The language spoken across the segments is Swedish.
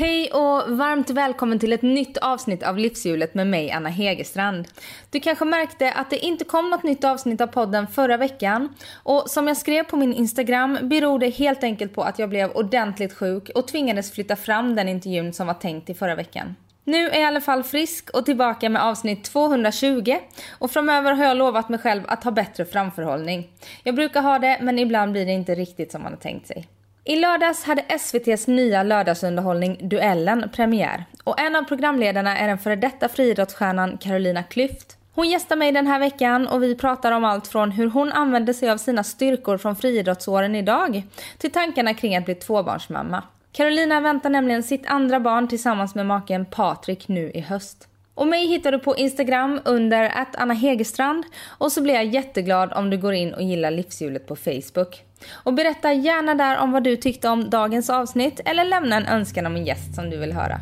Hej och varmt välkommen till ett nytt avsnitt av Livshjulet med mig Anna Hegerstrand. Du kanske märkte att det inte kom något nytt avsnitt av podden förra veckan. Och som jag skrev på min Instagram beror det helt enkelt på att jag blev ordentligt sjuk och tvingades flytta fram den intervjun som var tänkt i förra veckan. Nu är jag i alla fall frisk och tillbaka med avsnitt 220 och framöver har jag lovat mig själv att ha bättre framförhållning. Jag brukar ha det men ibland blir det inte riktigt som man har tänkt sig. I lördags hade SVTs nya lördagsunderhållning Duellen premiär och en av programledarna är den före detta friidrottsstjärnan Carolina Klüft. Hon gästar mig den här veckan och vi pratar om allt från hur hon använder sig av sina styrkor från friidrottsåren idag till tankarna kring att bli tvåbarnsmamma. Carolina väntar nämligen sitt andra barn tillsammans med maken Patrik nu i höst. Och mig hittar du på Instagram under att Anna Hegerstrand och så blir jag jätteglad om du går in och gillar livshjulet på Facebook. Och berätta gärna där om vad du tyckte om dagens avsnitt eller lämna en önskan om en gäst som du vill höra.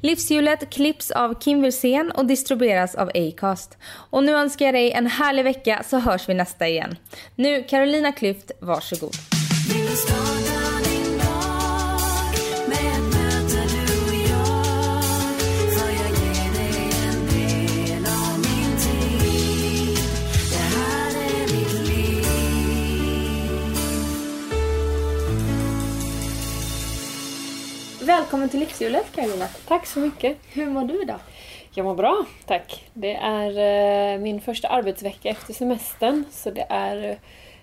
Livshjulet klipps av Kim Wirsén och distribueras av Acast. Och nu önskar jag dig en härlig vecka så hörs vi nästa igen. Nu Carolina Klüft, varsågod. Välkommen till Livshjulet Carolina. Tack så mycket. Hur mår du idag? Jag mår bra, tack. Det är eh, min första arbetsvecka efter semestern så det är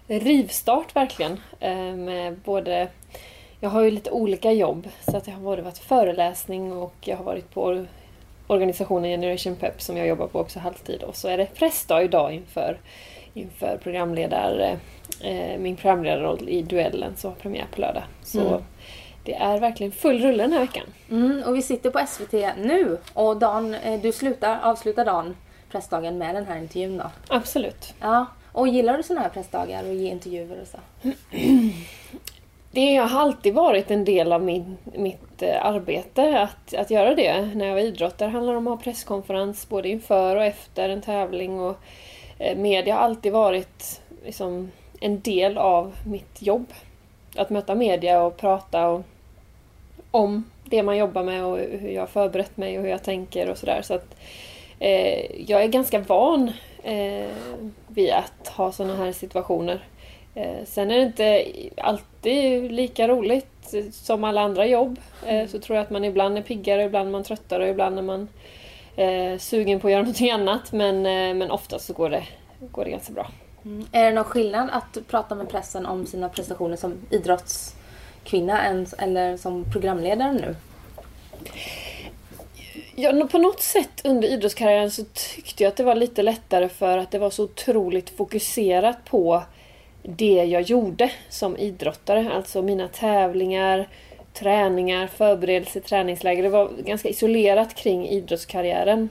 eh, rivstart verkligen. Eh, med både, jag har ju lite olika jobb så att jag har både varit föreläsning och jag har varit på organisationen Generation Pep som jag jobbar på också halvtid och så är det pressdag idag inför, inför programledare, min programledarroll i Duellen som har premiär på lördag. Så mm. Det är verkligen full rulle den här veckan. Mm, och vi sitter på SVT nu och Dan, eh, du slutar, avslutar dagen, pressdagen, med den här intervjun då? Absolut. Ja. Och gillar du sådana här pressdagar och ge intervjuer och så? Det har alltid varit en del av min, mitt eh, arbete att, att göra det. När jag var idrottare handlade det om att ha presskonferens både inför och efter en tävling. Och eh, media har alltid varit liksom, en del av mitt jobb. Att möta media och prata och om det man jobbar med och hur jag har förberett mig och hur jag tänker och sådär. Så att eh, jag är ganska van eh, vid att ha sådana här situationer. Eh, sen är det inte alltid lika roligt som alla andra jobb. Eh, så tror jag att man ibland är piggare, ibland är man tröttare och ibland är man eh, sugen på att göra någonting annat. Men, eh, men oftast så går det, går det ganska bra. Mm. Är det någon skillnad att prata med pressen om sina prestationer som idrottskvinna än, eller som programledare nu? Ja, på något sätt under idrottskarriären så tyckte jag att det var lite lättare för att det var så otroligt fokuserat på det jag gjorde som idrottare. Alltså mina tävlingar, träningar, förberedelse, träningsläger. Det var ganska isolerat kring idrottskarriären.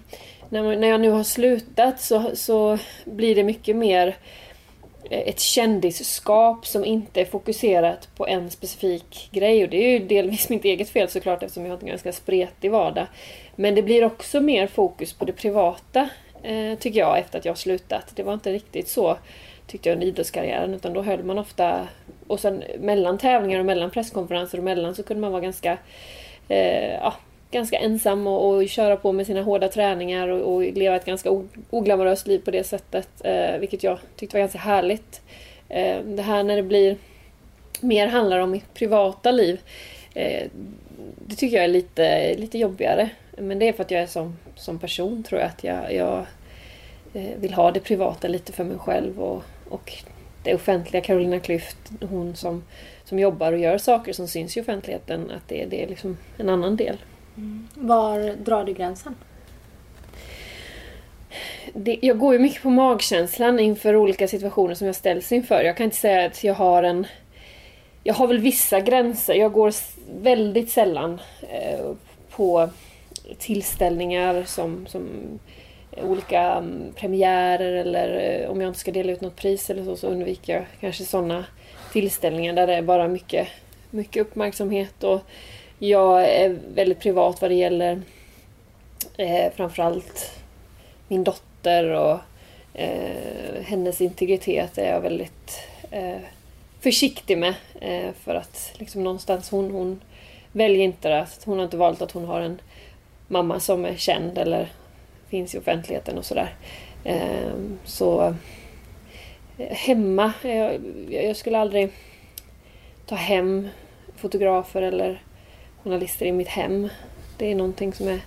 När, jag nu har slutat så, så blir det mycket mer eh, ett kändisskap som inte är fokuserat på en specifik grej. Och det är ju delvis mitt eget fel såklart eftersom jag har en ganska spretig vardag. Men det blir också mer fokus på det privata eh, tycker jag efter att jag har slutat. Det var inte riktigt så tyckte jag under idrottskarriären utan då höll man ofta och sen mellan tävlingar och mellan presskonferenser och mellan så kunde man vara ganska eh, ja, ganska ensam och, och köra på med sina hårda träningar och, och leva ett ganska oglamoröst liv på det sättet. Eh, vilket jag tyckte var ganska härligt. Eh, det här när det blir mer handlar om mitt privata liv. Eh, det tycker jag är lite, lite jobbigare. Men det är för att jag är som, som person tror jag. Att jag, jag eh, vill ha det privata lite för mig själv. Och, och det offentliga, Carolina Klüft, hon som, som jobbar och gör saker som syns i offentligheten, att det, det är liksom en annan del. Var drar du gränsen? Det, jag går ju mycket på magkänslan inför olika situationer som jag ställs inför. Jag kan inte säga att jag har en... Jag har väl vissa gränser. Jag går väldigt sällan eh, på tillställningar som, som olika um, premiärer eller eh, om jag inte ska dela ut något pris eller så, så undviker jag kanske sådana tillställningar där det är bara mycket, mycket uppmärksamhet och jag är väldigt privat vad det gäller eh, framförallt min dotter och eh, hennes integritet är jag väldigt eh, försiktig med. Eh, för att liksom någonstans hon, hon väljer inte att hon har inte valt att hon har en mamma som är känd eller finns i offentligheten och sådär. Eh, så eh, hemma, eh, jag, jag skulle aldrig ta hem fotografer eller journalister i mitt hem. Det är någonting som är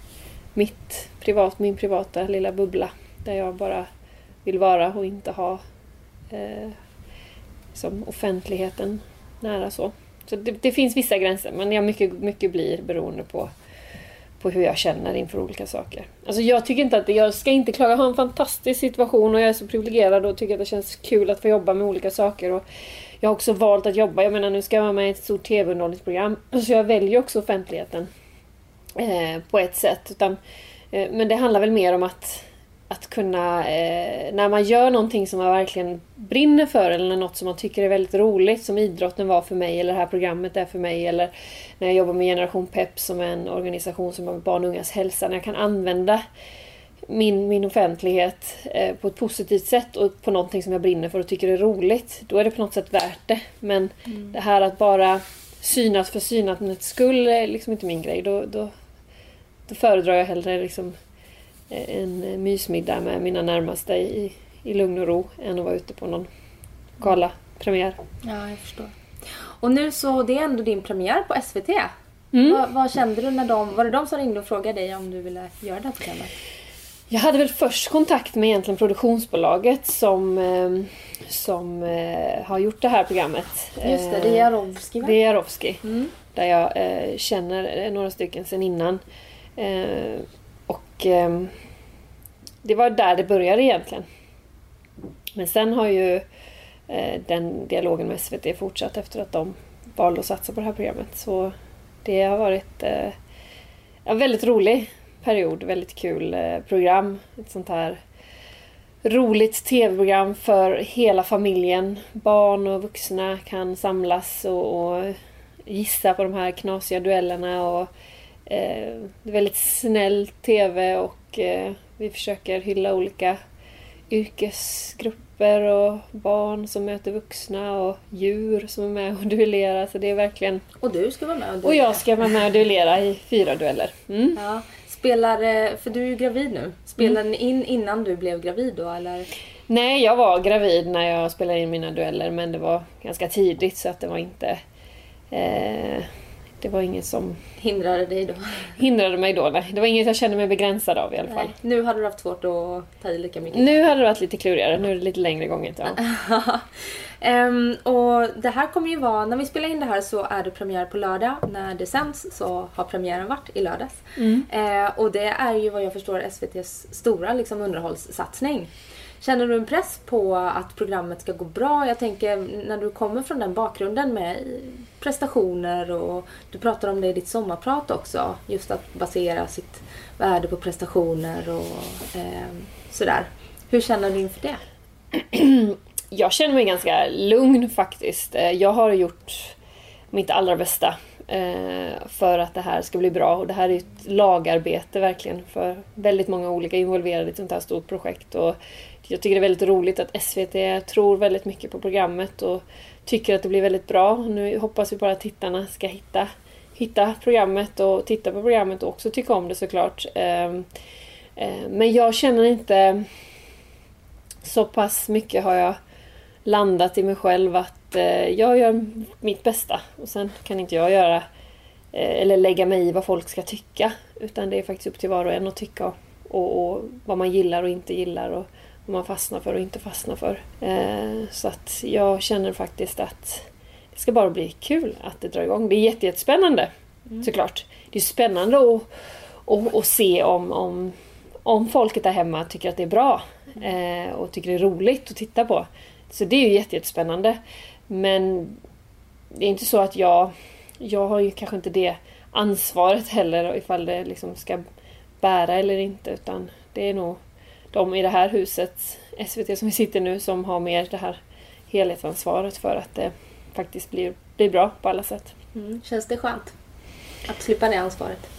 mitt privat, min privata lilla bubbla. Där jag bara vill vara och inte ha eh, liksom offentligheten nära så. Så det, det, finns vissa gränser men jag mycket, mycket blir beroende på, på hur jag känner inför olika saker. Alltså jag tycker inte att det, jag ska inte klaga. Jag har en fantastisk situation och jag är så privilegierad och tycker att det känns kul att få jobba med olika saker. Och jag har också valt att jobba. Jag menar nu ska jag vara med i ett stort tv-underhållningsprogram. Så jag väljer också offentligheten. Eh, på ett sätt. Utan, eh, men det handlar väl mer om att att kunna, eh, när man gör någonting som man verkligen brinner för eller något som man tycker är väldigt roligt som idrotten var för mig eller det här programmet är för mig eller när jag jobbar med Generation Pep som är en organisation som har med barn och ungas hälsa. När jag kan använda min, min offentlighet eh, på ett positivt sätt och på någonting som jag brinner för och tycker är roligt. Då är det på något sätt värt det. Men mm. det här att bara synas för synandets skull är liksom inte min grej. Då, då, då föredrar jag hellre liksom en mysmiddag med mina närmaste i, i lugn och ro än att vara ute på någon gala-premiär. Ja, jag förstår. Och nu så, det är ändå din premiär på SVT. Mm. Vad, vad, kände du när de, var det de som ringde och frågade dig om du ville göra det här programmet? Jag hade väl först kontakt med egentligen produktionsbolaget som, eh, som eh, har gjort det här programmet. Just det, det är Jarowski va? Det är Jarowski. Mm. Där jag eh, känner några stycken sen innan. Eh, och eh, det var där det började egentligen. Men sen har ju eh, den dialogen med SVT fortsatt efter att de valde att satsa på det här programmet. Så det har varit eh, väldigt rolig period, väldigt kul eh, program. Ett sånt här roligt tv-program för hela familjen. Barn och vuxna kan samlas och, och gissa på de här knasiga duellerna och eh, väldigt snäll TV och eh, vi försöker hylla olika yrkesgrupper och barn som möter vuxna och djur som är med och duellerar. Så det är verkligen... Och du ska vara med och duellera. Och jag ska vara med och duellera i fyra dueller. Mm. Ja. Spelar, eh, för du är ju gravid nu. Spelar mm. ni in innan du blev gravid då eller? Nej, jag var gravid när jag spelade in mina dueller men det var ganska tidigt så att det var inte... Eh, det var inget som... Hindrade dig då? Hindrade mig då, nej. Det var inget jag kände mig begränsad av i alla fall. Nej. Nu hade du haft svårt att ta i lika mycket? Nu hade det varit lite klurigare. Nu är det lite längre gånger. Ja. um, och det här kommer ju vara, när vi spelar in det här så är det premiär på lördag. När det sänds så har premiären varit i lördags. Mm. Uh, och det är ju vad jag förstår SVTs stora liksom, underhållssatsning. Känner du en press på att programmet ska gå bra? Jag tänker när du kommer från den bakgrunden med prestationer och du pratar om det i ditt sommarprat också. Just att basera sitt värde på prestationer och eh, sådär. Hur känner du inför det? Jag känner mig ganska lugn faktiskt. Eh, jag har gjort mitt allra bästa eh, för att det här ska bli bra. Och det här är ett lagarbete verkligen för väldigt många olika involverade i ett sånt här stort projekt. Och jag tycker det är väldigt roligt att SVT tror väldigt mycket på programmet och tycker att det blir väldigt bra. Nu hoppas vi bara att tittarna ska hitta, hitta programmet och titta på programmet och också tycka om det såklart. Ehm, eh, men jag känner inte så pass mycket har jag landat i mig själv att eh, jag gör mitt bästa och sen kan inte jag göra eh, eller lägga mig i vad folk ska tycka. Utan det är faktiskt upp till var och en att tycka och, och vad man gillar och inte gillar. Och, vad man fastnar för och inte fastnar för. Eh, så att jag känner faktiskt att det ska bara bli kul att det drar igång. Det är jättespännande mm. såklart. Det är spännande att, att, att se om, om, om folket där hemma tycker att det är bra eh, och tycker det är roligt att titta på. Så det är ju jättespännande. Men det är inte så att jag... Jag har ju kanske inte det ansvaret heller ifall det liksom ska bära eller inte utan det är nog de i det här huset, SVT som vi sitter nu, som har mer det här helhetsansvaret för att det faktiskt blir, blir bra på alla sätt. Mm. Känns det skönt? Att slippa det ansvaret?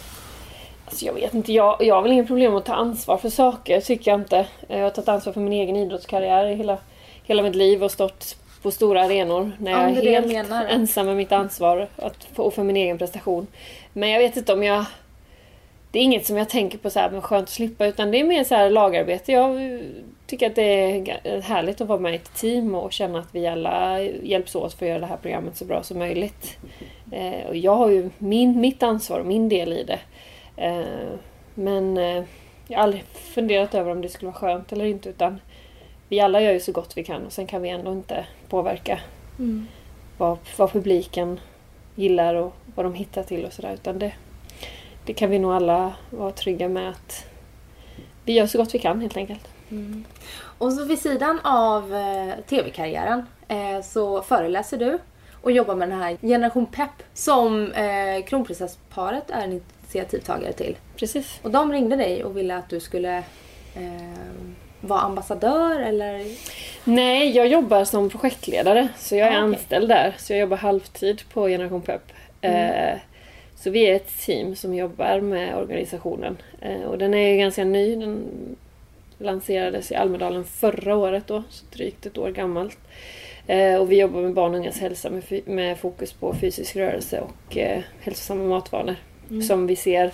Alltså jag vet inte, jag, jag har väl inga problem att ta ansvar för saker, tycker jag inte. Jag har tagit ansvar för min egen idrottskarriär i hela, hela mitt liv och stått på stora arenor när jag Ja, är jag helt menar. ensam med mitt ansvar att, och för min egen prestation. Men jag vet inte om jag... Det är inget som jag tänker på så här, men skönt att slippa utan det är mer så här lagarbete. Jag tycker att det är härligt att vara med i ett team och känna att vi alla hjälps åt för att göra det här programmet så bra som möjligt. Eh, och jag har ju min, mitt ansvar och min del i det. Eh, men eh, jag har aldrig funderat över om det skulle vara skönt eller inte utan vi alla gör ju så gott vi kan och sen kan vi ändå inte påverka Mm. vad, vad publiken gillar och vad de hittar till och sådär. Utan det, det kan vi nog alla vara trygga med att vi gör så gott vi kan helt enkelt. Mm. Och så vid sidan av eh, tv-karriären eh, så föreläser du och jobbar med den här Generation Pep som eh, kronprinsessparet är en initiativtagare till. Precis. Och de ringde dig och ville att du skulle eh, vara ambassadör eller? Nej, jag jobbar som projektledare så jag är Ah, okej. anställd där. Så jag jobbar halvtid på Generation Pep. Eh, så vi är ett team som jobbar med organisationen. Eh, och den är ganska ny. Den lanserades i Almedalen förra året då, så drygt ett år gammalt. Eh, och vi jobbar med barn och ungas hälsa med, fokus på fysisk rörelse och eh, hälsosamma matvanor. Som vi ser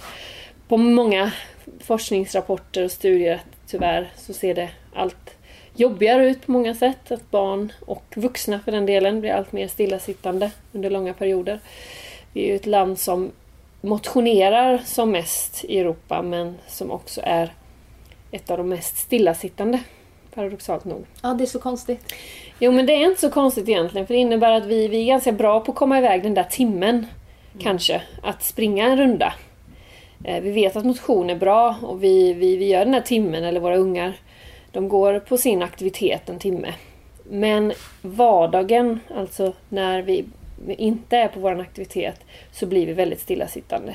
på många forskningsrapporter och studier att tyvärr så ser det allt jobbigare ut på många sätt. Att barn och vuxna för den delen blir allt mer stillasittande under långa perioder. Vi är ju ett land som motionerar som mest i Europa men som också är ett av de mest stillasittande. Paradoxalt nog. Ja, det är så konstigt. Jo men det är inte så konstigt egentligen för det innebär att vi, vi är ganska bra på att komma iväg den där timmen. Kanske. Att springa en runda. Eh, vi vet att motion är bra och vi, vi, vi gör den här timmen, eller våra ungar, de går på sin aktivitet en timme. Men vardagen, alltså när vi inte är på vår aktivitet, så blir vi väldigt stillasittande.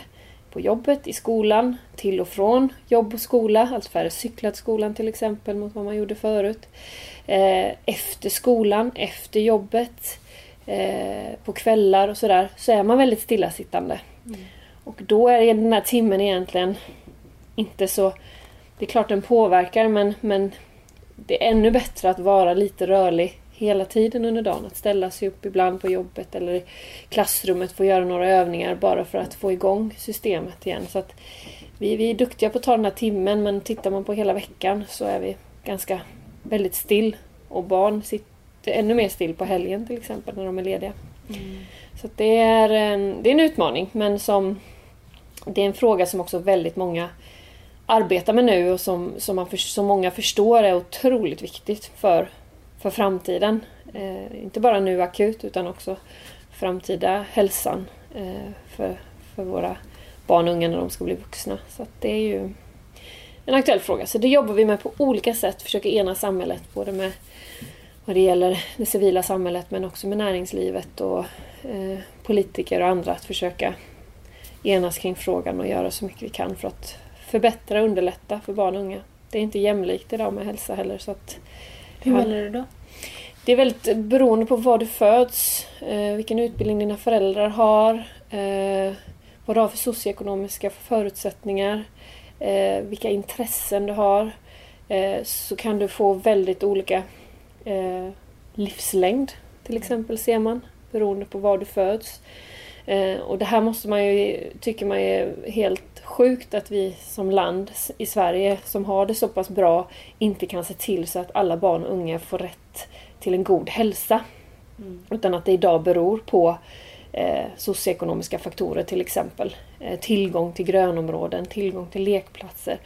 På jobbet, i skolan, till och från jobb och skola, alltså färre cyklar till skolan till exempel mot vad man gjorde förut. Eh, efter skolan, efter jobbet, eh, på kvällar och sådär, så är man väldigt stillasittande. Och då är den här timmen egentligen inte så... Det är klart den påverkar men, men det är ännu bättre att vara lite rörlig hela tiden under dagen. Att ställa sig upp ibland på jobbet eller i klassrummet få göra några övningar bara för att få igång systemet igen. Så att vi, vi är duktiga på att ta den här timmen men tittar man på hela veckan så är vi ganska väldigt still. Och barn sitter ännu mer still på helgen till exempel när de är lediga. Så att det, är en, det är en utmaning men som det är en fråga som också väldigt många arbetar med nu och som, som, man för, som många förstår är otroligt viktigt för, för framtiden. Eh, inte bara nu akut utan också framtida hälsan eh, för, för våra barn och unga när de ska bli vuxna. Så att det är ju en aktuell fråga. Så det jobbar vi med på olika sätt, försöker ena samhället både med vad det gäller det civila samhället men också med näringslivet och eh, politiker och andra att försöka enas kring frågan och göra så mycket vi kan för att förbättra och underlätta för barn och unga. Det är inte jämlikt idag med hälsa heller så att hur menar du då? det är väldigt beroende på var du föds, eh, vilken utbildning dina föräldrar har, eh, vad du har för socioekonomiska förutsättningar, eh, vilka intressen du har. Så kan du få väldigt olika livslängd till exempel ser man beroende på var du föds. Och det här måste man ju, tycker man är helt sjukt att vi som land i Sverige som har det så pass bra inte kan se till så att alla barn och unga får rätt till en god hälsa. Utan att det idag beror på eh, socioekonomiska faktorer till exempel. Eh, tillgång till grönområden, tillgång till lekplatser.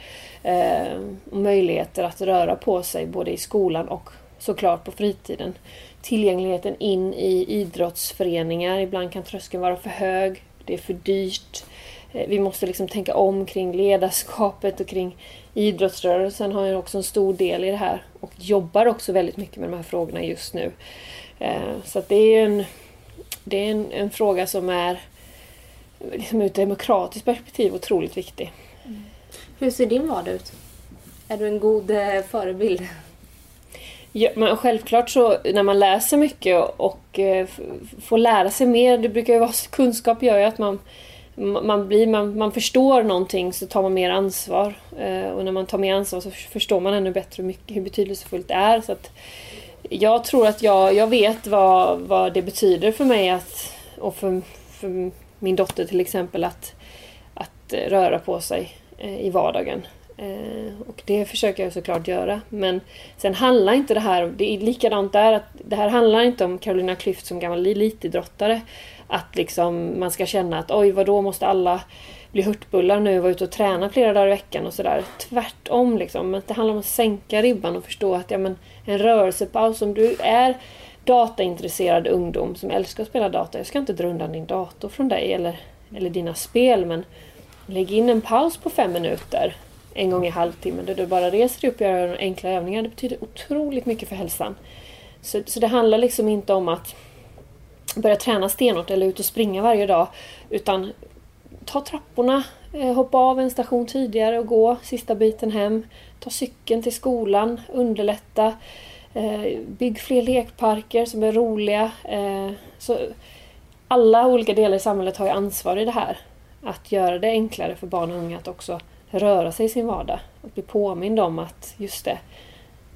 Eh, möjligheter att röra på sig både i skolan och såklart på fritiden. Tillgängligheten in i idrottsföreningar. Ibland kan tröskeln vara för hög. Det är för dyrt. Eh, vi måste liksom tänka om kring ledarskapet och kring idrottsrörelsen har ju också en stor del i det här och jobbar också väldigt mycket med de här frågorna just nu. Eh, Så det är en, det är en, en fråga som är liksom ur ett demokratiskt perspektiv otroligt viktig. Hur ser din vardag ut? Är du en god eh, förebild? Ja, men självklart så när man läser mycket och f- får lära sig mer, det brukar ju vara kunskap gör ju att man man, blir, man, man förstår någonting så tar man mer ansvar. Eh, och när man tar mer ansvar så förstår man ännu bättre hur, mycket, hur betydelsefullt det är. Så att jag tror att jag, jag vet vad, vad det betyder för mig att, och för, för min dotter till exempel att, att eh, röra på sig eh, i vardagen. Eh, och det försöker jag såklart göra. Men sen handlar inte det här, det är likadant där, att det här handlar inte om Carolina Klüft som gammal elitidrottare. Att liksom man ska känna att oj, vadå måste alla bli hurtbullar nu och vara ute och träna flera dagar i veckan och sådär. Tvärtom liksom. Det handlar om att sänka ribban och förstå att ja, men en rörelsepaus, om du är dataintresserad ungdom som älskar att spela data. Jag ska inte dra undan din dator från dig eller, eller dina spel men lägg in en paus på fem minuter en gång i halvtimmen där du bara reser dig upp och gör enkla övningar. Det betyder otroligt mycket för hälsan. Så, så det handlar liksom inte om att börja träna stenhårt eller ut och springa varje dag utan ta trapporna, eh, hoppa av en station tidigare och gå sista biten hem. Ta cykeln till skolan, underlätta. Eh, bygg fler lekparker som är roliga. Eh, så alla olika delar i samhället har ju ansvar i det här. Att göra det enklare för barn och unga att också röra sig i sin vardag. Att bli påmind om att just det,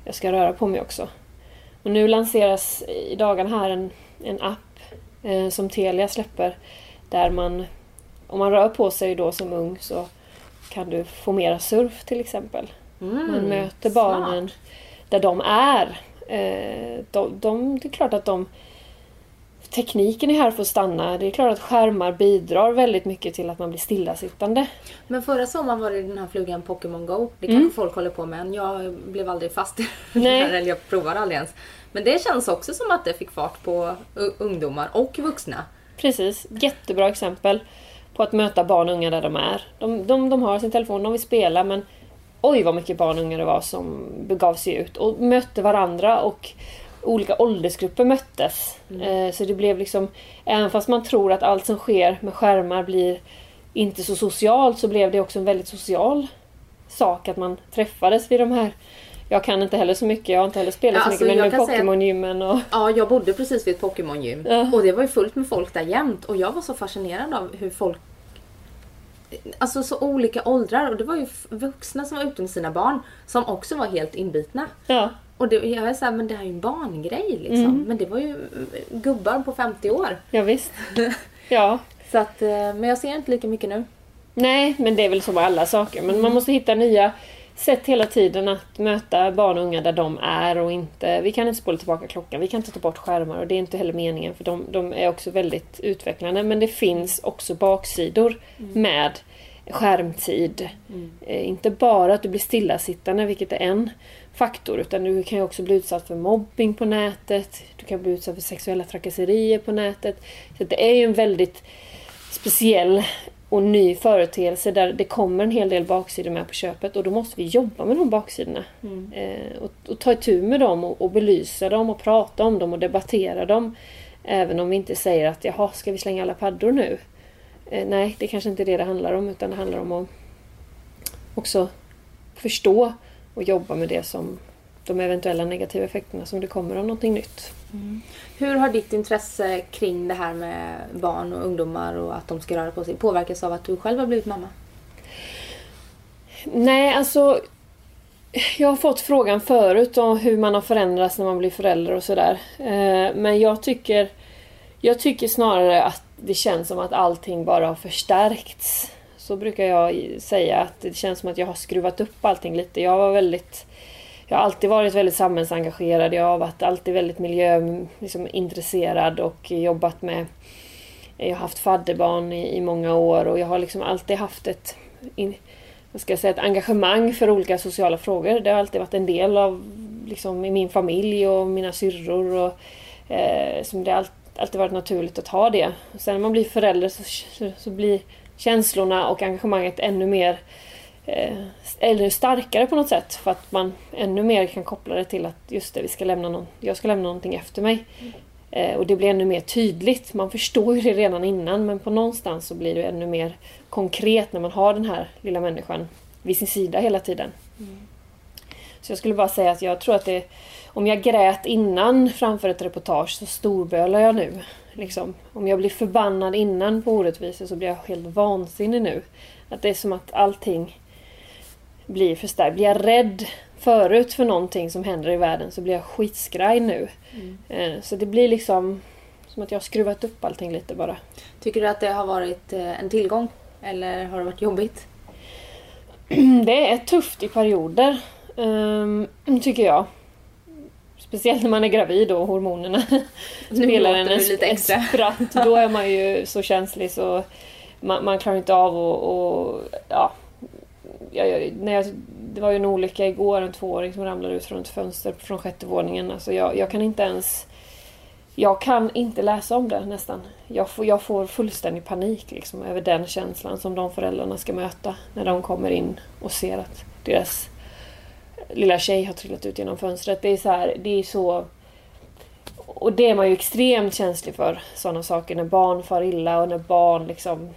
jag ska röra på mig också. Och nu lanseras i dagarna här en, en app eh, som Telia släpper där man, om man rör på sig då som ung så kan du få mera surf till exempel. Mm, man möter barnen smart. där de är. Eh, de, de, det är klart att de tekniken är här för att stanna. Det är klart att skärmar bidrar väldigt mycket till att man blir stillasittande. Men förra sommaren var det den här flugan Pokémon Go. Det kanske mm. folk håller på med. Jag blev aldrig fast i Nej. eller jag provade aldrig ens. Men det känns också som att det fick fart på ungdomar och vuxna. Precis, jättebra exempel på att möta barn och unga där de är. De, de, de har sin telefon, de vill spela men oj vad mycket barn och unga det var som begav sig ut och mötte varandra och olika åldersgrupper möttes. Mm. Eh, så det blev liksom, även fast man tror att allt som sker med skärmar blir inte så socialt så blev det också en väldigt social sak att man träffades vid de här jag kan inte heller så mycket, jag har inte heller spelat ja, så alltså mycket men med Pokémon-gymmen och... Ja, jag bodde precis vid ett Pokémon-gym. Ja. Och det var ju fullt med folk där jämt. Och jag var så fascinerad av hur folk... Alltså så olika åldrar. Och det var ju vuxna som var ute med sina barn som också var helt inbitna. Ja. Och det, jag är såhär, men det här är ju en barngrej liksom. Mm. Men det var ju gubbar på 50 år. Ja, visst. ja. Så att, eh, men jag ser inte lika mycket nu. Nej, men det är väl så med alla saker. Men mm. man måste hitta nya sätt hela tiden att möta barn och unga där de är och inte... Vi kan inte spola tillbaka klockan, vi kan inte ta bort skärmar och det är inte heller meningen för de, de är också väldigt utvecklande. Men det finns också baksidor mm. med skärmtid. Mm. Eh, inte bara att du blir stillasittande, vilket är en faktor, utan du kan ju också bli utsatt för mobbing på nätet. Du kan bli utsatt för sexuella trakasserier på nätet. Så det är ju en väldigt speciell och ny företeelse där det kommer en hel del baksidor med på köpet och då måste vi jobba med de baksidorna. Mm. Eh, och, och, ta itu med dem och, och, belysa dem och prata om dem och debattera dem. Även om vi inte säger att jaha, ska vi slänga alla paddor nu? Eh, nej, det kanske inte är det det handlar om utan det handlar om att också förstå och jobba med det som de eventuella negativa effekterna som det kommer av någonting nytt. Mm. Hur har ditt intresse kring det här med barn och ungdomar och att de ska röra på sig påverkats av att du själv har blivit mamma? Nej, alltså jag har fått frågan förut om hur man har förändrats när man blir förälder och sådär. Eh, men jag tycker, jag tycker snarare att det känns som att allting bara har förstärkts. Så brukar jag säga att det känns som att jag har skruvat upp allting lite. Jag var väldigt jag har alltid varit väldigt samhällsengagerad. Jag har varit alltid väldigt miljöintresserad liksom, och jobbat med... Jag har haft fadderbarn i, i många år och jag har liksom alltid haft ett, in, vad ska jag säga, ett engagemang för olika sociala frågor. Det har alltid varit en del av liksom, i min familj och mina syrror. Och, eh, som det har alltid varit naturligt att ha det. Och sen när man blir förälder så, så, så blir känslorna och engagemanget ännu mer eh, eller starkare på något sätt för att man ännu mer kan koppla det till att just det, vi ska lämna någon, jag ska lämna någonting efter mig. Mm. Eh, och det blir ännu mer tydligt. Man förstår ju det redan innan men på någonstans så blir det ännu mer konkret när man har den här lilla människan vid sin sida hela tiden. Mm. Så jag skulle bara säga att jag tror att det om jag grät innan framför ett reportage så storbölar jag nu. Liksom. Om jag blir förbannad innan på orättvisor så blir jag helt vansinnig nu. Att det är som att allting blir förstärkt. Blir jag rädd förut för någonting som händer i världen så blir jag skitskraj nu. Eh, Så det blir liksom som att jag har skruvat upp allting lite bara. Tycker du att det har varit eh, en tillgång? Eller har det varit jobbigt? Det är tufft i perioder, ehm, tycker jag. Speciellt när man är gravid och hormonerna spelar en, lite en extra. spratt. Då är man ju så känslig så man, man klarar inte av och, och ja. Jag, när jag, det var ju en olycka igår, en tvååring som ramlade ut från ett fönster från sjätte våningen. Alltså jag, jag kan inte ens... Jag kan inte läsa om det nästan. Jag får, jag får fullständig panik liksom, över den känslan som de föräldrarna ska möta när de kommer in och ser att deras lilla tjej har trillat ut genom fönstret. Det är så här, det är så... Och det är man ju extremt känslig för, sådana saker. När barn far illa och när barn liksom...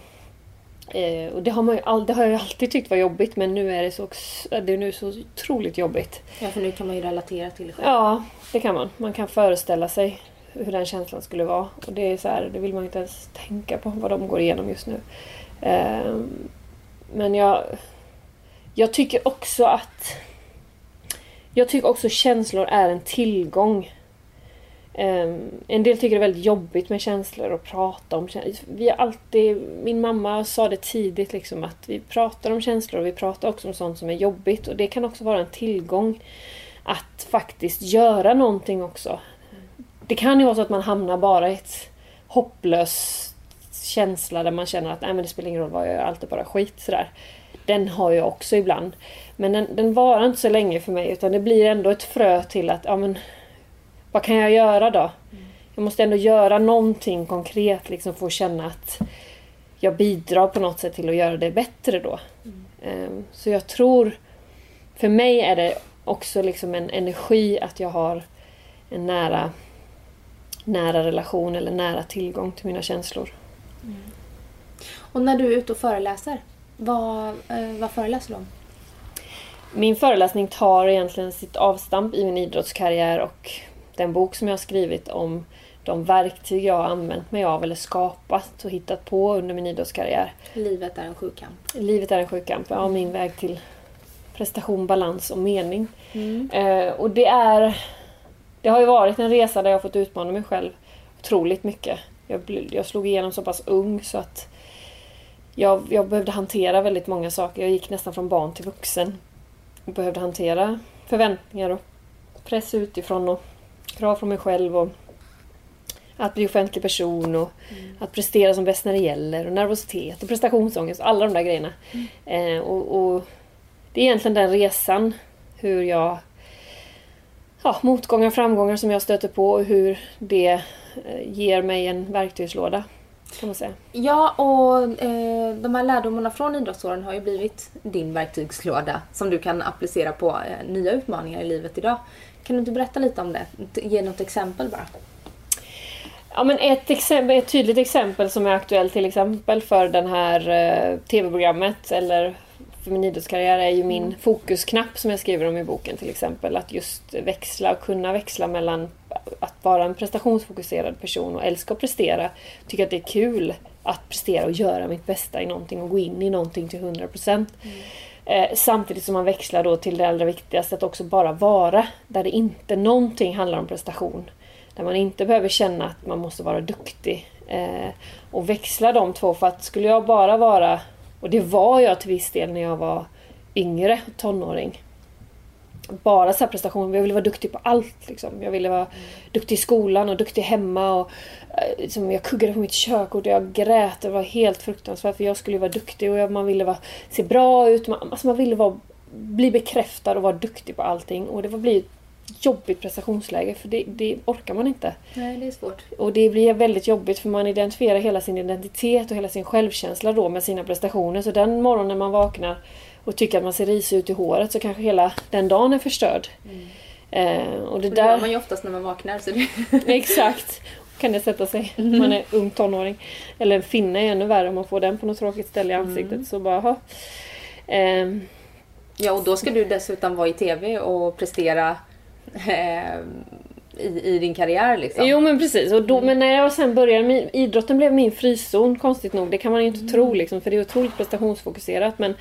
Eh, och det har, man ju all, det har jag alltid tyckt var jobbigt men nu är det så, ox- det är nu så otroligt jobbigt. Ja, för nu kan man ju relatera till det själv. Ja, det kan man. Man kan föreställa sig hur den känslan skulle vara. Och det är så här, det vill man inte ens tänka på vad de går igenom just nu. Ehm, men jag, jag tycker också att jag tycker också känslor är en tillgång. Ehm, en del tycker det är väldigt jobbigt med känslor och prata om känslor. Vi har alltid, min mamma sa det tidigt liksom att vi pratar om känslor och vi pratar också om sånt som är jobbigt och det kan också vara en tillgång att faktiskt göra någonting också. Det kan ju vara så att man hamnar bara i ett hopplös känsla där man känner att Nej, men det spelar ingen roll vad jag gör, allt är bara skit. Sådär. Den har jag också ibland. Men den, den varar inte så länge för mig utan det blir ändå ett frö till att ja, men, vad kan jag göra då? Jag måste ändå göra någonting konkret liksom för att känna att jag bidrar på något sätt till att göra det bättre då. Ehm, Så jag tror, för mig är det också liksom en energi att jag har en nära, nära relation eller nära tillgång till mina känslor. Och när du är ute och föreläser, vad, eh, vad föreläser du om? Min föreläsning tar egentligen sitt avstamp i min idrottskarriär och den bok som jag har skrivit om de verktyg jag har använt mig av eller skapat och hittat på under min idrottskarriär. Livet är en sjukkamp. Livet är en sjukkamp. Ja, min väg till prestation, balans och mening. Eh, och det är... Det har ju varit en resa där jag har fått utmana mig själv otroligt mycket. Jag, jag slog igenom så pass ung så att jag, jag behövde hantera väldigt många saker. Jag gick nästan från barn till vuxen. Jag behövde hantera förväntningar och press utifrån och krav från mig själv och att bli offentlig person och att prestera som bäst när det gäller och nervositet och prestationsångest. och Alla de där grejerna. Eh, och, och det är egentligen den resan hur jag ja, motgångar och framgångar som jag stöter på och hur det eh, ger mig en verktygslåda. Kan man säga. Ja, och eh, de här lärdomarna från idrottsåren har ju blivit din verktygslåda som du kan applicera på eh, nya utmaningar i livet idag. Kan du inte berätta lite om det? Ge något exempel bara. Ja, men ett, exempel, ett tydligt exempel som är aktuellt till exempel för den här eh, tv-programmet eller för min idrottskarriär är ju min fokusknapp som jag skriver om i boken till exempel. Att just växla och kunna växla mellan att vara en prestationsfokuserad person och älska att prestera. Tycka att det är kul att prestera och göra mitt bästa i någonting och gå in i någonting till 100%. Eh, samtidigt som man växlar då till det allra viktigaste, att också bara vara där det inte någonting handlar om prestation. Där man inte behöver känna att man måste vara duktig. Eh, och växla de två, för att skulle jag bara vara, och det var jag till viss del när jag var yngre, tonåring. Bara så här prestation, jag ville vara duktig på allt. Liksom. Jag ville vara duktig i skolan och duktig hemma. Och, eh, liksom, jag kuggade på mitt körkort och jag grät. Det var helt fruktansvärt för jag skulle vara duktig och jag, man ville vara, se bra ut. Man, alltså man ville vara, bli bekräftad och vara duktig på allting. Och det var bli ett jobbigt prestationsläge för det, det orkar man inte. Nej, det är svårt. Och det blir väldigt jobbigt för man identifierar hela sin identitet och hela sin självkänsla då med sina prestationer. Så den morgonen man vaknar och tycker att man ser risig ut i håret så kanske hela den dagen är förstörd. Eh, och det Det gör där... man ju oftast när man vaknar. Så det... Exakt. Kan det sätta sig. Man är ung tonåring. Eller en finne är ännu värre om man får den på något tråkigt ställe i ansiktet. Så bara. Ehm, Ja, och då ska du dessutom vara i TV och prestera eh, i, i din karriär liksom. Jo men precis. Och då, Men när jag sen började med idrotten blev min frizon konstigt nog. Det kan man ju inte tro liksom för det är otroligt prestationsfokuserat. Men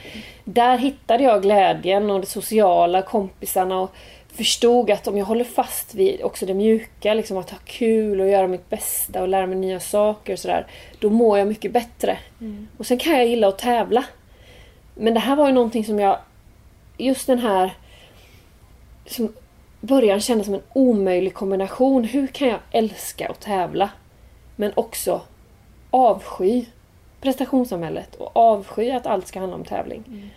där hittade jag glädjen och det sociala, kompisarna och förstod att om jag håller fast vid också det mjuka, liksom att ha kul och göra mitt bästa och lära mig nya saker och sådär. Då mår jag mycket bättre. Och sen kan jag gilla att tävla. Men det här var ju någonting som jag... Just den här... Som början kändes som en omöjlig kombination. Hur kan jag älska att tävla? Men också avsky prestationssamhället och avsky att allt ska handla om tävling.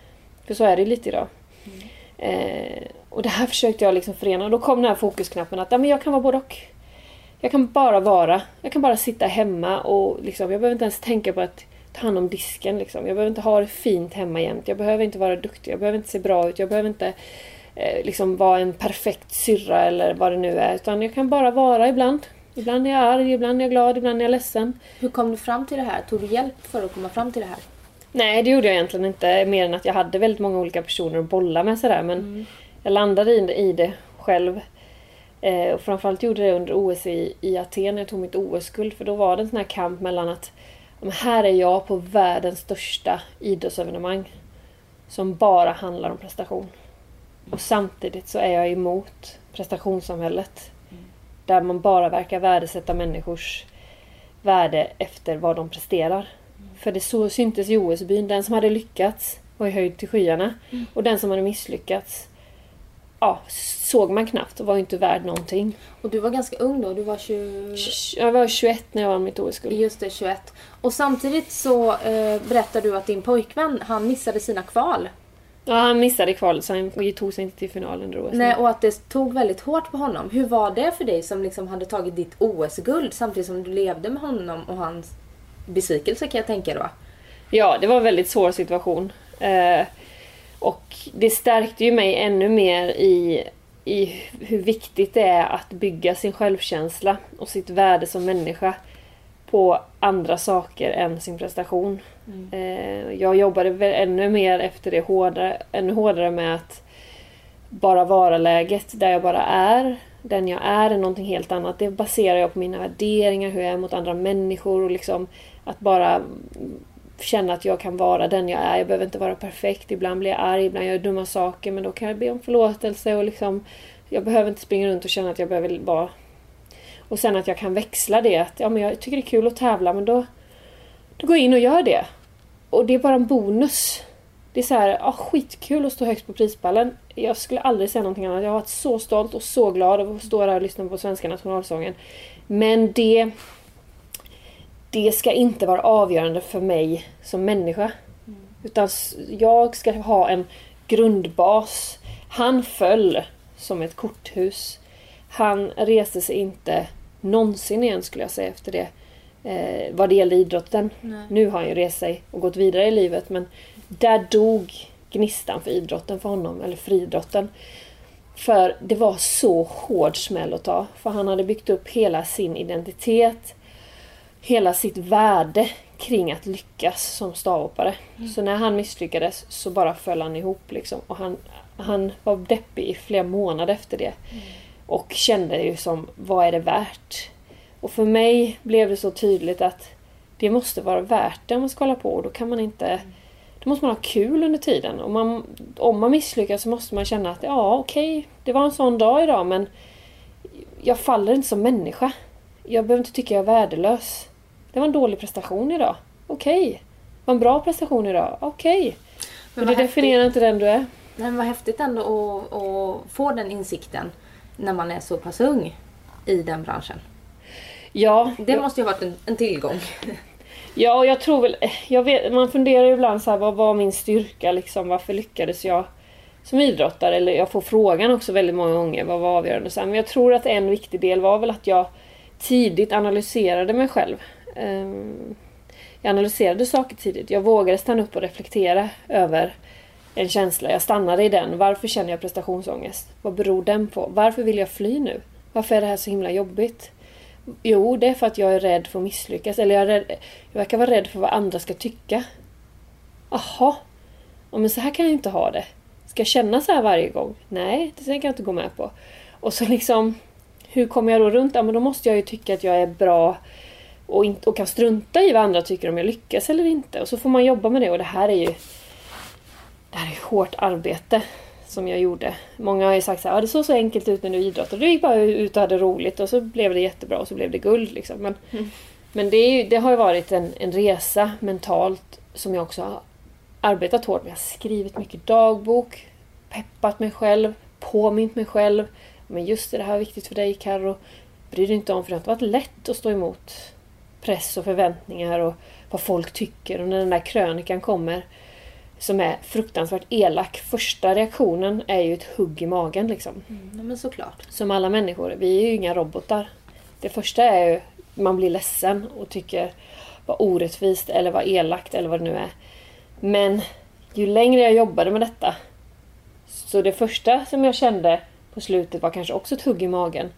För så är det lite idag. Eh, och det här försökte jag liksom förena. Och då kom den här fokusknappen att ja, men jag kan vara både och. Jag kan bara vara. Jag kan bara sitta hemma och liksom, jag behöver inte ens tänka på att ta hand om disken. Liksom. Jag behöver inte ha det fint hemma jämt. Jag behöver inte vara duktig. Jag behöver inte se bra ut. Jag behöver inte liksom vara en perfekt syrra eller vad det nu är. Utan jag kan bara vara ibland. Ibland är jag arg, ibland är jag glad, ibland är jag ledsen. Hur kom du fram till det här? Tog du hjälp för att komma fram till det här? Nej, det gjorde jag egentligen inte. Mer än att jag hade väldigt många olika personer att bolla med sådär. Men jag landade i det, i det själv. Eh, och framförallt gjorde det under OS i, i Aten när jag tog mitt OS-guld. För då var det en sån här kamp mellan att här är jag på världens största idrottsevenemang. Som bara handlar om prestation. Och samtidigt så är jag emot prestationssamhället. Där man bara verkar värdesätta människors värde efter vad de presterar. För det så syntes i OS-byn. Den som hade lyckats var i höjd till skyarna. Och den som hade misslyckats ja, såg man knappt och var inte värd någonting. Och du var ganska ung då, du var 20... Jag var 21 när jag vann mitt OS-guld. Just det, 21. Och samtidigt så eh, berättar du att din pojkvän, han missade sina kval. Ja, han missade kvalet så han tog sig inte till final under OS. Nej, och att det tog väldigt hårt på honom. Hur var det för dig som liksom hade tagit ditt OS-guld samtidigt som du levde med honom och hans besvikelse kan jag tänka då? Ja, det var en väldigt svår situation. Eh, och det stärkte ju mig ännu mer i, i hur viktigt det är att bygga sin självkänsla och sitt värde som människa på andra saker än sin prestation. Mm. Eh, jag jobbade väl ännu mer efter det hårdare, ännu hårdare med att bara vara läget där jag bara är. Den jag är är någonting helt annat. Det baserar jag på mina värderingar, hur jag är mot andra människor och liksom att bara känna att jag kan vara den jag är. Jag behöver inte vara perfekt. Ibland blir jag arg, ibland gör jag dumma saker men då kan jag be om förlåtelse och liksom jag behöver inte springa runt och känna att jag behöver vara... Och sen att jag kan växla det. Att, ja, men jag tycker det är kul att tävla men då, då går jag in och gör det. Och det är bara en bonus. Det är så här, ja, skitkul att stå högst på prispallen. Jag skulle aldrig säga någonting annat. Jag har varit så stolt och så glad över att stå där och lyssna på svenska nationalsången. Men det... Det ska inte vara avgörande för mig som människa. Utan s- jag ska ha en grundbas. Han föll som ett korthus. Han reste sig inte någonsin igen skulle jag säga efter det. Eh, vad det gällde idrotten. Nej. Nu har han ju rest sig och gått vidare i livet men där dog gnistan för idrotten för honom, eller friidrotten. För det var så hård smäll att ta. För han hade byggt upp hela sin identitet, hela sitt värde kring att lyckas som stavhoppare. Så när han misslyckades så bara föll han ihop liksom. Och han, han var deppig i flera månader efter det. Och kände ju som, vad är det värt? Och för mig blev det så tydligt att det måste vara värt det om man ska hålla på. Och då kan man inte... Då måste man ha kul under tiden. Om man, om man misslyckas så måste man känna att ja, okej, det var en sån dag idag men jag faller inte som människa. Jag behöver inte tycka jag är värdelös. Det var en dålig prestation idag. Okej. Det var en bra prestation idag. Okej. Men det vad definierar inte den du är. Men vad häftigt ändå att, att få den insikten när man är så pass ung i den branschen. Ja, Det måste ju ha varit en, en tillgång. Ja, och jag tror väl... Jag vet, man funderar ju ibland så här, vad var min styrka liksom? Varför lyckades jag som idrottare? Eller jag får frågan också väldigt många gånger, vad var avgörande? Så här, men jag tror att en viktig del var väl att jag tidigt analyserade mig själv. Ehm, jag analyserade saker tidigt. Jag vågade stanna upp och reflektera över en känsla. Jag stannade i den. Varför känner jag prestationsångest? Vad beror den på? Varför vill jag fly nu? Varför är det här så himla jobbigt? Jo, det är för att jag är rädd för att misslyckas. Eller jag, är rädd, jag verkar vara rädd för vad andra ska tycka. Jaha. Ja, men så här kan jag inte ha det. Ska jag känna så här varje gång? Nej, det tänker jag inte gå med på. Och så liksom... hur kommer jag då runt? Ja, men då måste jag ju tycka att jag är bra och, inte, och kan strunta i vad andra tycker om jag lyckas eller inte. Och så får man jobba med det och det här är ju det här är hårt arbete som jag gjorde. Många har ju sagt så här, ah, det såg så enkelt ut när du idrottade. Du gick bara ut och hade roligt och så blev det jättebra och så blev det guld. Liksom. Men, mm. men det, ju, det, har ju varit en, en resa mentalt som jag också har arbetat hårt med. Jag har skrivit mycket dagbok, peppat mig själv, påmint mig själv. Men just det, det här är viktigt för dig Carro. Bry dig inte om för det har inte varit lätt att stå emot press och förväntningar och vad folk tycker. Och när den där krönikan kommer som är fruktansvärt elak. Första reaktionen är ju ett hugg i magen liksom. Mm, men såklart. Som alla människor. Vi är ju inga robotar. Det första är ju man blir ledsen och tycker vad orättvist eller vad elakt eller vad det nu är. Men ju längre jag jobbade med detta så det första som jag kände på slutet var kanske också ett hugg i magen.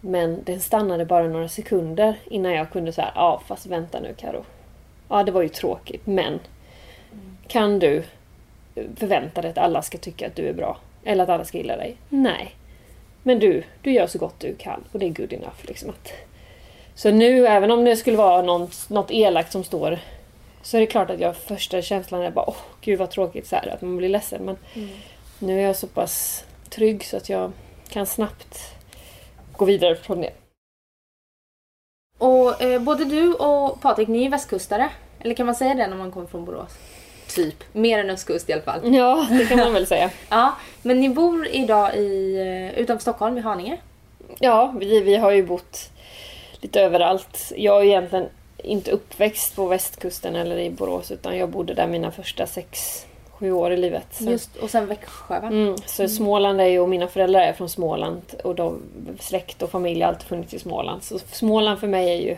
Men den stannade bara några sekunder innan jag kunde säga ja fast vänta nu Karo. Ja det var ju tråkigt men kan du förvänta dig att alla ska tycka att du är bra? Eller att alla ska gilla dig? Nej. Men du, du gör så gott du kan och det är good enough. Liksom att. Så nu, även om det skulle vara något, något elakt som står så är det klart att jag första känslan är bara åh gud vad tråkigt så här, att man blir ledsen. Men mm. nu är jag så pass trygg så att jag kan snabbt gå vidare från det. Och eh, både du och Patrik, ni är västkustare. Eller kan man säga det när man kommer från Borås? Typ. Mer än östkust i alla fall. Ja, det kan man väl säga. ja, men ni bor idag i, eh, utanför Stockholm, i Haninge? Ja, vi, vi har ju bott lite överallt. Jag är egentligen inte uppväxt på västkusten eller i Borås utan jag bodde där mina första sex, sju år i livet. Så. Just, och sen Växjö va? Mm, så mm. Småland är ju, och mina föräldrar är från Småland och de, släkt och familj har alltid funnits i Småland. Så Småland för mig är ju,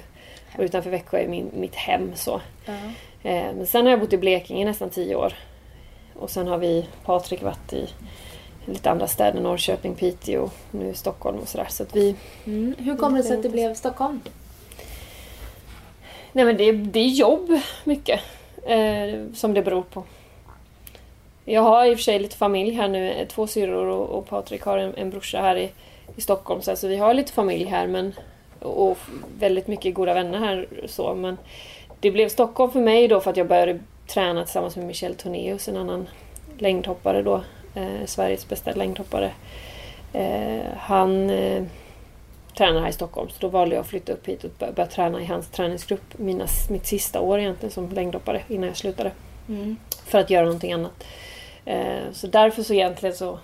och utanför Växjö är min, mitt hem så. Uh -huh. Eh, men sen har jag bott i Blekinge i nästan tio år. Och sen har vi, Patrik, varit i lite andra städer, Norrköping, Piteå, nu Stockholm och sådär. Så att vi... Mm. Hur kommer det sig att det blev Stockholm? Nej men det, det är jobb mycket eh, som det beror på. Jag har i och för sig lite familj här nu, två syrror och, och Patrik har en, en brorsa här i, i Stockholm. Så alltså vi har lite familj här men, och väldigt mycket goda vänner här. Så, men det blev Stockholm för mig då för att jag började träna tillsammans med Michel Tornéus, en annan längdhoppare då. Eh, Sveriges bästa längdhoppare. Eh, han eh, tränar här i Stockholm så då valde jag att flytta upp hit och börja, börja träna i hans träningsgrupp mina, mitt sista år egentligen som längdhoppare innan jag slutade. Mm. För att göra någonting annat. Eh, så därför så egentligen så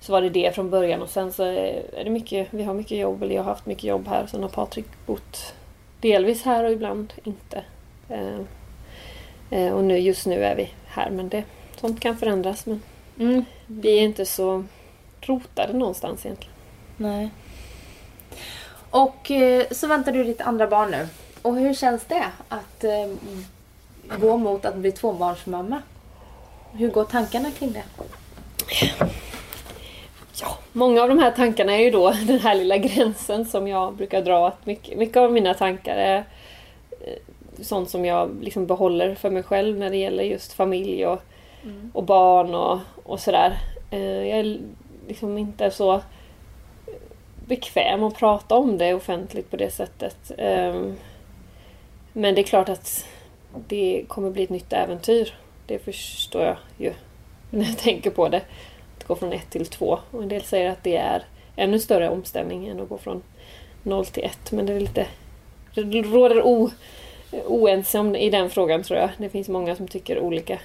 så var det det från början och sen så är det mycket, vi har mycket jobb, eller jag har haft mycket jobb här. Sen har Patrik bott delvis här och ibland inte. Eh, eh, och nu, just nu är vi här men det, sånt kan förändras. Men mm. vi är inte så rotade någonstans egentligen. Nej. Och eh, så väntar du ditt andra barn nu. Och hur känns det att gå mot att bli tvåbarnsmamma? Hur går tankarna kring det? Ja, många av de här tankarna är ju då den här lilla gränsen som jag brukar dra. Att mycket, mycket av mina tankar är eh, sånt som jag liksom behåller för mig själv när det gäller just familj och, mm. och barn och, och sådär. Eh, jag är liksom inte så bekväm att prata om det offentligt på det sättet. Ehm, men det är klart att det kommer bli ett nytt äventyr. Det förstår jag ju när jag tänker på det gå från ett till två. Och en del säger att det är ännu större omställning än att gå från noll till ett. Men det är lite... Det råder o, oense om i den frågan tror jag. Det finns många som tycker olika.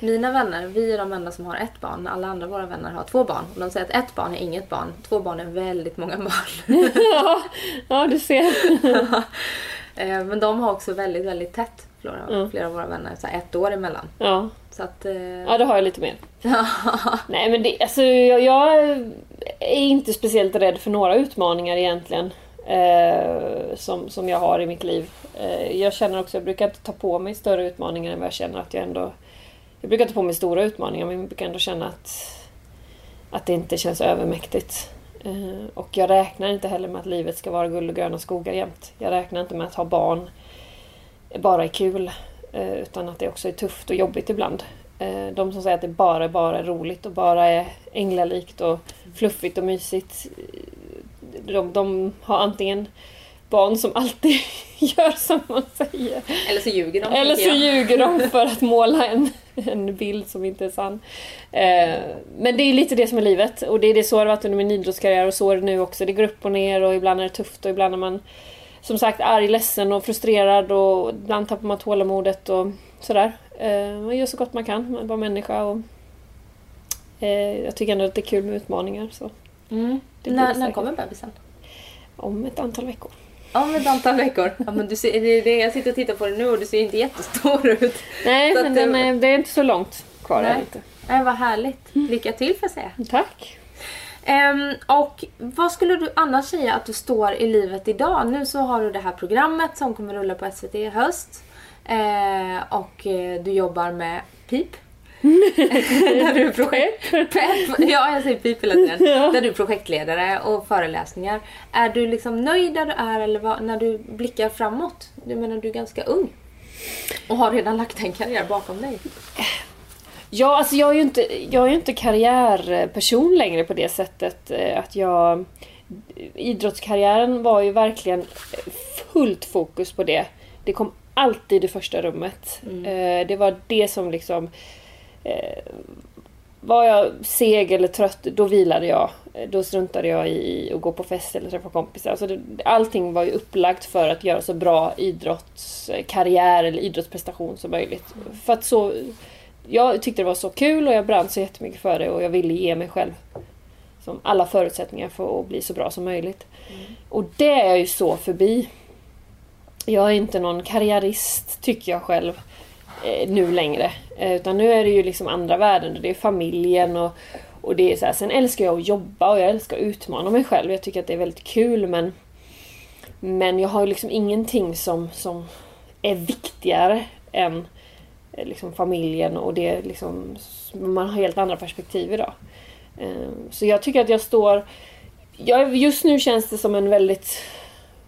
Mina vänner, vi är de enda som har ett barn. Alla andra våra vänner har två barn. Och de säger att ett barn är inget barn. Två barn är väldigt många barn. ja, ja, du ser. Eh, men de har också väldigt, väldigt tätt. Flera, mm. flera av våra vänner. Så ett år emellan. Ja. Så att, eh... Ja, det har jag lite mer. Nej, men det, alltså, jag, jag, är inte speciellt rädd för några utmaningar egentligen. Eh, som, som jag har i mitt liv. Eh, jag känner också, jag brukar inte ta på mig större utmaningar än vad jag känner att jag ändå... Jag brukar ta på mig stora utmaningar men jag brukar ändå känna att, att det inte känns övermäktigt. Eh, och jag räknar inte heller med att livet ska vara guld och gröna skogar jämt. Jag räknar inte med att ha barn bara är kul. Eh, utan att det också är tufft och jobbigt ibland. Eh, de som säger att det bara, bara är roligt och bara är änglalikt och fluffigt och mysigt. de, de har antingen barn som alltid gör som man säger. Eller så ljuger de. Eller så ljuger de för att måla en, en bild som inte är sann. Eh, men det är lite det som är livet och det är det så det har varit under min idrottskarriär och så är det nu också. Det går upp och ner och ibland är det tufft och ibland är man som sagt arg, ledsen och frustrerad och ibland tappar man tålamodet och sådär. Eh, man gör så gott man kan, man är bara människa och eh, jag tycker ändå att det är kul med utmaningar. Så Mm. När, när kommer bebisen? om ett antal veckor. Om ett antal veckor. Ja, men du ser, det är det jag sitter och tittar på det nu och du ser inte jättestor ut. Nej, men det- är, det är inte så långt kvar. Nej. Inte. Nej, vad härligt. Lycka till får jag säga. Tack! Ehm, och vad skulle du annars säga att du står i livet idag? Nu så har du det här programmet som kommer rulla på SVT i höst. Eh, och eh, du jobbar med PIP. där du är projekt... Pepp. Ja, jag säger PIP hela tiden. Där du är projektledare och föreläsningar. Är du liksom nöjd där du är eller vad, när du blickar framåt? Du menar, du är ganska ung. Och har redan lagt en karriär bakom dig. Ja, alltså jag är ju inte, jag är inte karriärperson längre på det sättet eh, att jag... Idrottskarriären var ju verkligen fullt fokus på det. Det kom alltid i första rummet. Eh, Det var det som liksom... eh, Var jag seg eller trött, då vilade jag. Eh, Då struntade jag i att gå på fest eller träffa kompisar. Alltså det, allting var ju upplagt för att göra så bra idrottskarriär eller idrottsprestation som möjligt. För att så jag tyckte det var så kul och jag brann så jättemycket för det och jag ville ge mig själv som alla förutsättningar för att bli så bra som möjligt. Och det är jag ju så förbi. Jag är inte någon karriärist, tycker jag själv, eh, nu längre. Eh, utan nu är det ju liksom andra värden. Det är familjen och, och det är så här. Sen älskar jag att jobba och jag älskar att utmana mig själv. Jag tycker att det är väldigt kul men men jag har ju liksom ingenting som, som är viktigare än Eh, liksom familjen och det liksom, man har helt andra perspektiv idag. Ehm, så jag tycker att jag står, jag, just nu känns det som en väldigt,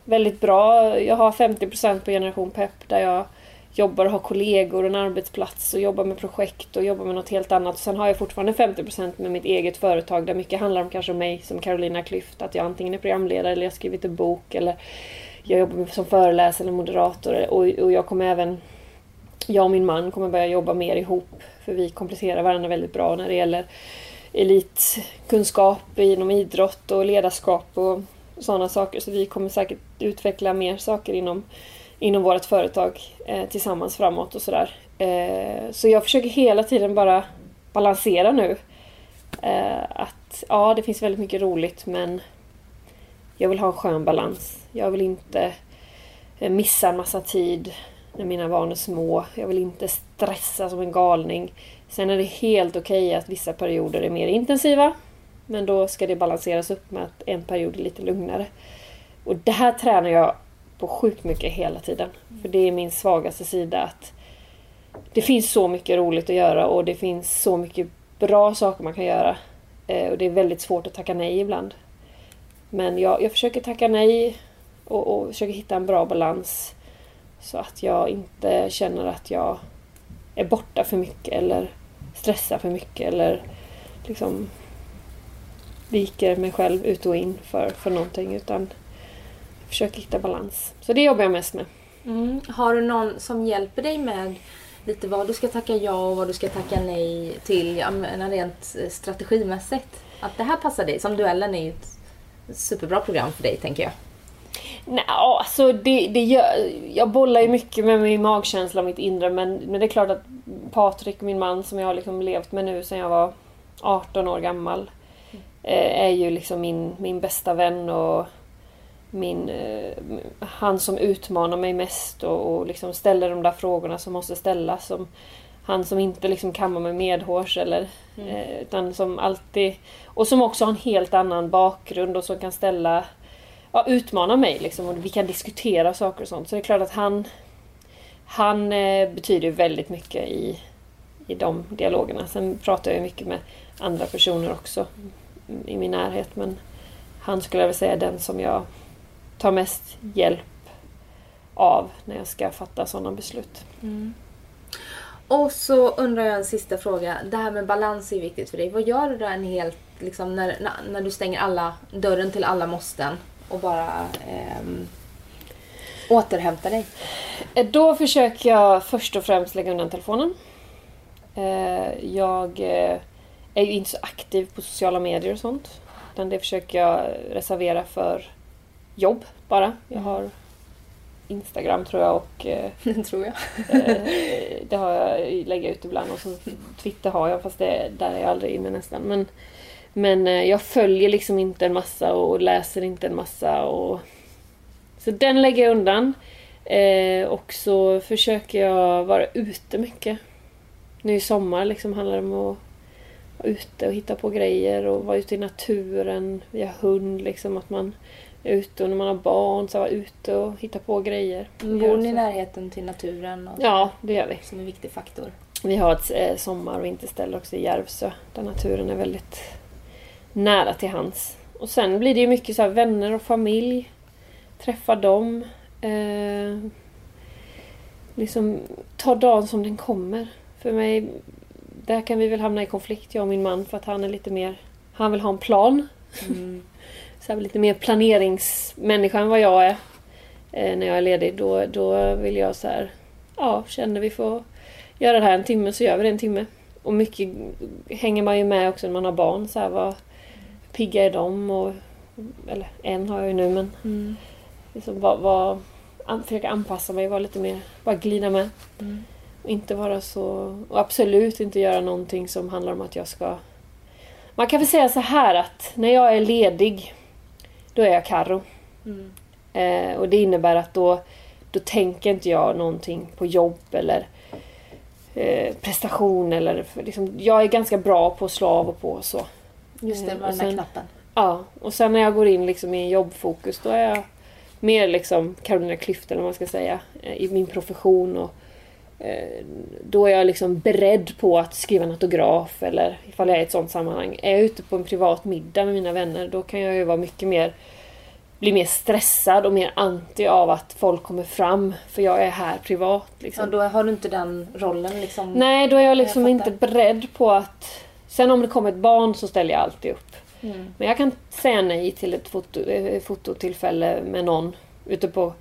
väldigt bra, jag har 50% på Generation Pepp där jag jobbar och har kollegor och en arbetsplats och jobbar med projekt och jobbar med något helt annat. Sen har jag fortfarande 50% med mitt eget företag där mycket handlar om kanske mig som Carolina Klüft, att jag antingen är programledare eller jag har skrivit en bok eller jag jobbar som föreläsare eller moderator och, och jag kommer även jag och min man kommer börja jobba mer ihop för vi kompletterar varandra väldigt bra när det gäller elitkunskap inom idrott och ledarskap och sådana saker. Så vi kommer säkert utveckla mer saker inom, inom vårt företag eh, tillsammans framåt och sådär. Eh, så jag försöker hela tiden bara balansera nu. Eh, att ja, det finns väldigt mycket roligt men jag vill ha en skön balans. Jag vill inte eh, missa en massa tid när mina barn är små. Jag vill inte stressa som en galning. Sen är det helt okej att vissa perioder är mer intensiva. Men då ska det balanseras upp med att en period är lite lugnare. Och det här tränar jag på sjukt mycket hela tiden. För det är min svagaste sida att det finns så mycket roligt att göra och det finns så mycket bra saker man kan göra. Eh, och det är väldigt svårt att tacka nej ibland. Men jag, jag försöker tacka nej och, och försöker hitta en bra balans. Så att jag inte känner att jag är borta för mycket eller stressar för mycket eller liksom viker mig själv ut och in för, för någonting utan jag försöker hitta balans. Så det jobbar jag mest med. Mm. Har du någon som hjälper dig med lite vad du ska tacka ja och vad du ska tacka nej till? Jag menar rent eh, strategimässigt. Att det här passar dig. Som duellen är ju ett superbra program för dig tänker jag. Nej, alltså det, det gör, jag bollar ju mycket med min magkänsla och mitt inre men, men det är klart att Patrik, min man som jag har liksom levt med nu sedan jag var 18 år gammal eh, är ju liksom min, min bästa vän och min, eh, han som utmanar mig mest och, och liksom ställer de där frågorna som måste ställas. Som, han som inte liksom kammar mig medhårs eller eh, utan som alltid och som också har en helt annan bakgrund och som kan ställa ja, utmana mig liksom och vi kan diskutera saker och sånt. Så det är klart att han han eh, betyder väldigt mycket i, i de dialogerna. Sen pratar jag ju mycket med andra personer också i min närhet men han skulle jag väl säga är den som jag tar mest hjälp av när jag ska fatta sådana beslut. Mm. Och så undrar jag en sista fråga. Det här med balans är viktigt för dig. Vad gör du då en helt, liksom, när, när du stänger alla, dörren till alla måsten och bara ehm, återhämtar dig? Eh, Då försöker jag först och främst lägga undan telefonen. Eh, Jag eh, är ju inte så aktiv på sociala medier och sånt. Utan det försöker jag reservera för jobb bara. Jag har Instagram tror jag och eh, tror jag. Eh, det har jag, lägger jag ut ibland och så Twitter har jag fast det, där är jag aldrig inne nästan. Men, men eh, jag följer liksom inte en massa och läser inte en massa. Och, så den lägger jag undan. Eh, och så försöker jag vara ute mycket. Nu i sommar liksom handlar det om att vara ute och hitta på grejer och vara ute i naturen. Vi har hund liksom. Att man är ute och när man har barn så vara ute och hitta på grejer. Bor ni i närheten till naturen? Och Ja, det gör vi. Som en viktig faktor. Vi har ett eh, sommar och vinterställe också i Järvsö där naturen är väldigt nära till hands. Och sen blir det ju mycket så här vänner och familj. Träffa dem. Eh, liksom ta dagen som den kommer. För mig, där kan vi väl hamna i konflikt jag och min man för att han är lite mer, han vill ha en plan. Mm. Så här, lite mer planeringsmänniska än vad jag är. Eh, när jag är ledig. Då, då vill jag så här, ja, känner vi får göra det här en timme så gör vi det en timme. Och mycket hänger man ju med också när man har barn. Så här, vad pigga är de? Och, eller en har jag ju nu men Mm. liksom, vad, vad, an, försöka anpassa mig, vara lite mer, bara glida med. Mm. Och inte vara så, och absolut inte göra någonting som handlar om att jag ska... Man kan väl säga så här att när jag är ledig, då är jag Karo. Mm. Eh, och det innebär att då, då tänker inte jag någonting på jobb eller eh, prestation eller liksom, jag är ganska bra på att slå av och på så. Just det, Eh, och den där knappen. Ja, och sen när jag går in liksom i en jobbfokus då är jag mer liksom Carolina Klüft eller vad man ska säga eh, i min profession och eh, då är jag liksom beredd på att skriva en autograf eller ifall jag är i ett sånt sammanhang. Är jag ute på en privat middag med mina vänner då kan jag ju vara mycket mer bli mer stressad och mer anti av att folk kommer fram för jag är här privat. Liksom. Ja, då har du inte den rollen liksom. Nej, då är jag liksom Jag inte beredd på att... Sen om det kommer ett barn så ställer jag alltid upp. Mm. Men jag kan säga nej till ett foto, eh, fototillfälle med någon ute på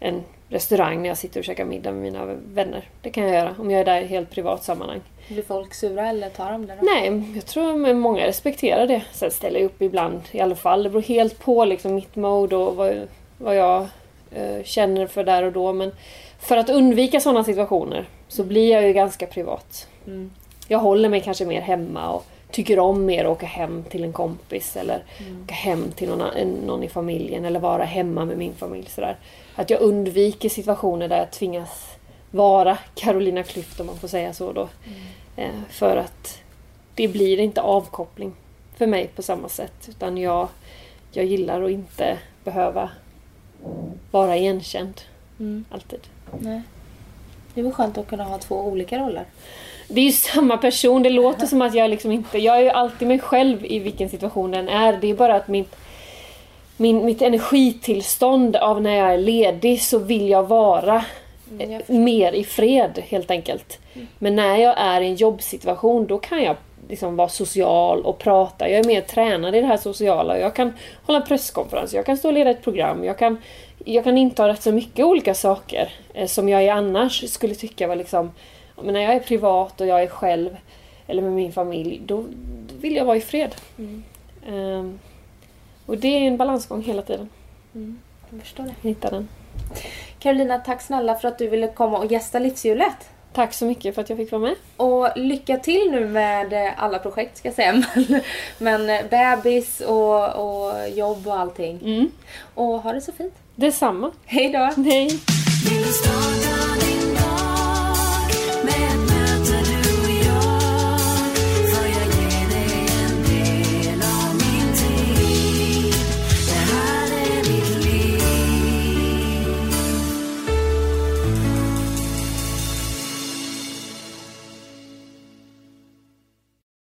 en restaurang när jag sitter och käkar middag med mina vänner. Det kan jag göra om jag är där i helt privat sammanhang. Blir folk sura eller tar de det då? Nej, jag tror att många respekterar det. Sen ställer jag upp ibland i alla fall. Det beror helt på liksom mitt mode och vad, vad jag eh, känner för där och då. Men för att undvika sådana situationer så blir jag ju ganska privat. Mm. Jag håller mig kanske mer hemma och tycker om mer att åka hem till en kompis eller Mm. åka hem till någon, någon i familjen eller vara hemma med min familj. Sådär. Att jag undviker situationer där jag tvingas vara Carolina Klüft om man får säga så då. Eh, för att det blir inte avkoppling för mig på samma sätt. Utan jag, jag gillar att inte behöva vara igenkänd Mm. alltid. Nej. Det är väl skönt att kunna ha två olika roller. Det är ju samma person. Det låter som att jag liksom inte... Jag är ju alltid mig själv i vilken situation den är. Det är bara att mitt, min, mitt energitillstånd av när jag är ledig så vill jag vara Mm, jag mer i fred helt enkelt. Men när jag är i en jobbsituation då kan jag liksom vara social och prata. Jag är mer tränad i det här sociala. Jag kan hålla en presskonferens, jag kan stå och leda ett program. Jag kan, jag kan inta rätt så mycket olika saker eh, som jag annars skulle tycka var liksom... Men när jag är privat och jag är själv eller med min familj, då, då vill jag vara i fred. Mm. Ehm, och det är en balansgång hela tiden. Mm. Jag förstår det. Hitta den. Carolina, tack snälla för att du ville komma och gästa Livshjulet. Tack så mycket för att jag fick vara med. Och lycka till nu med alla projekt ska jag säga. Men, men bebis och, och jobb och allting. Mm. Och ha det så fint. Detsamma. Hej då! Hej!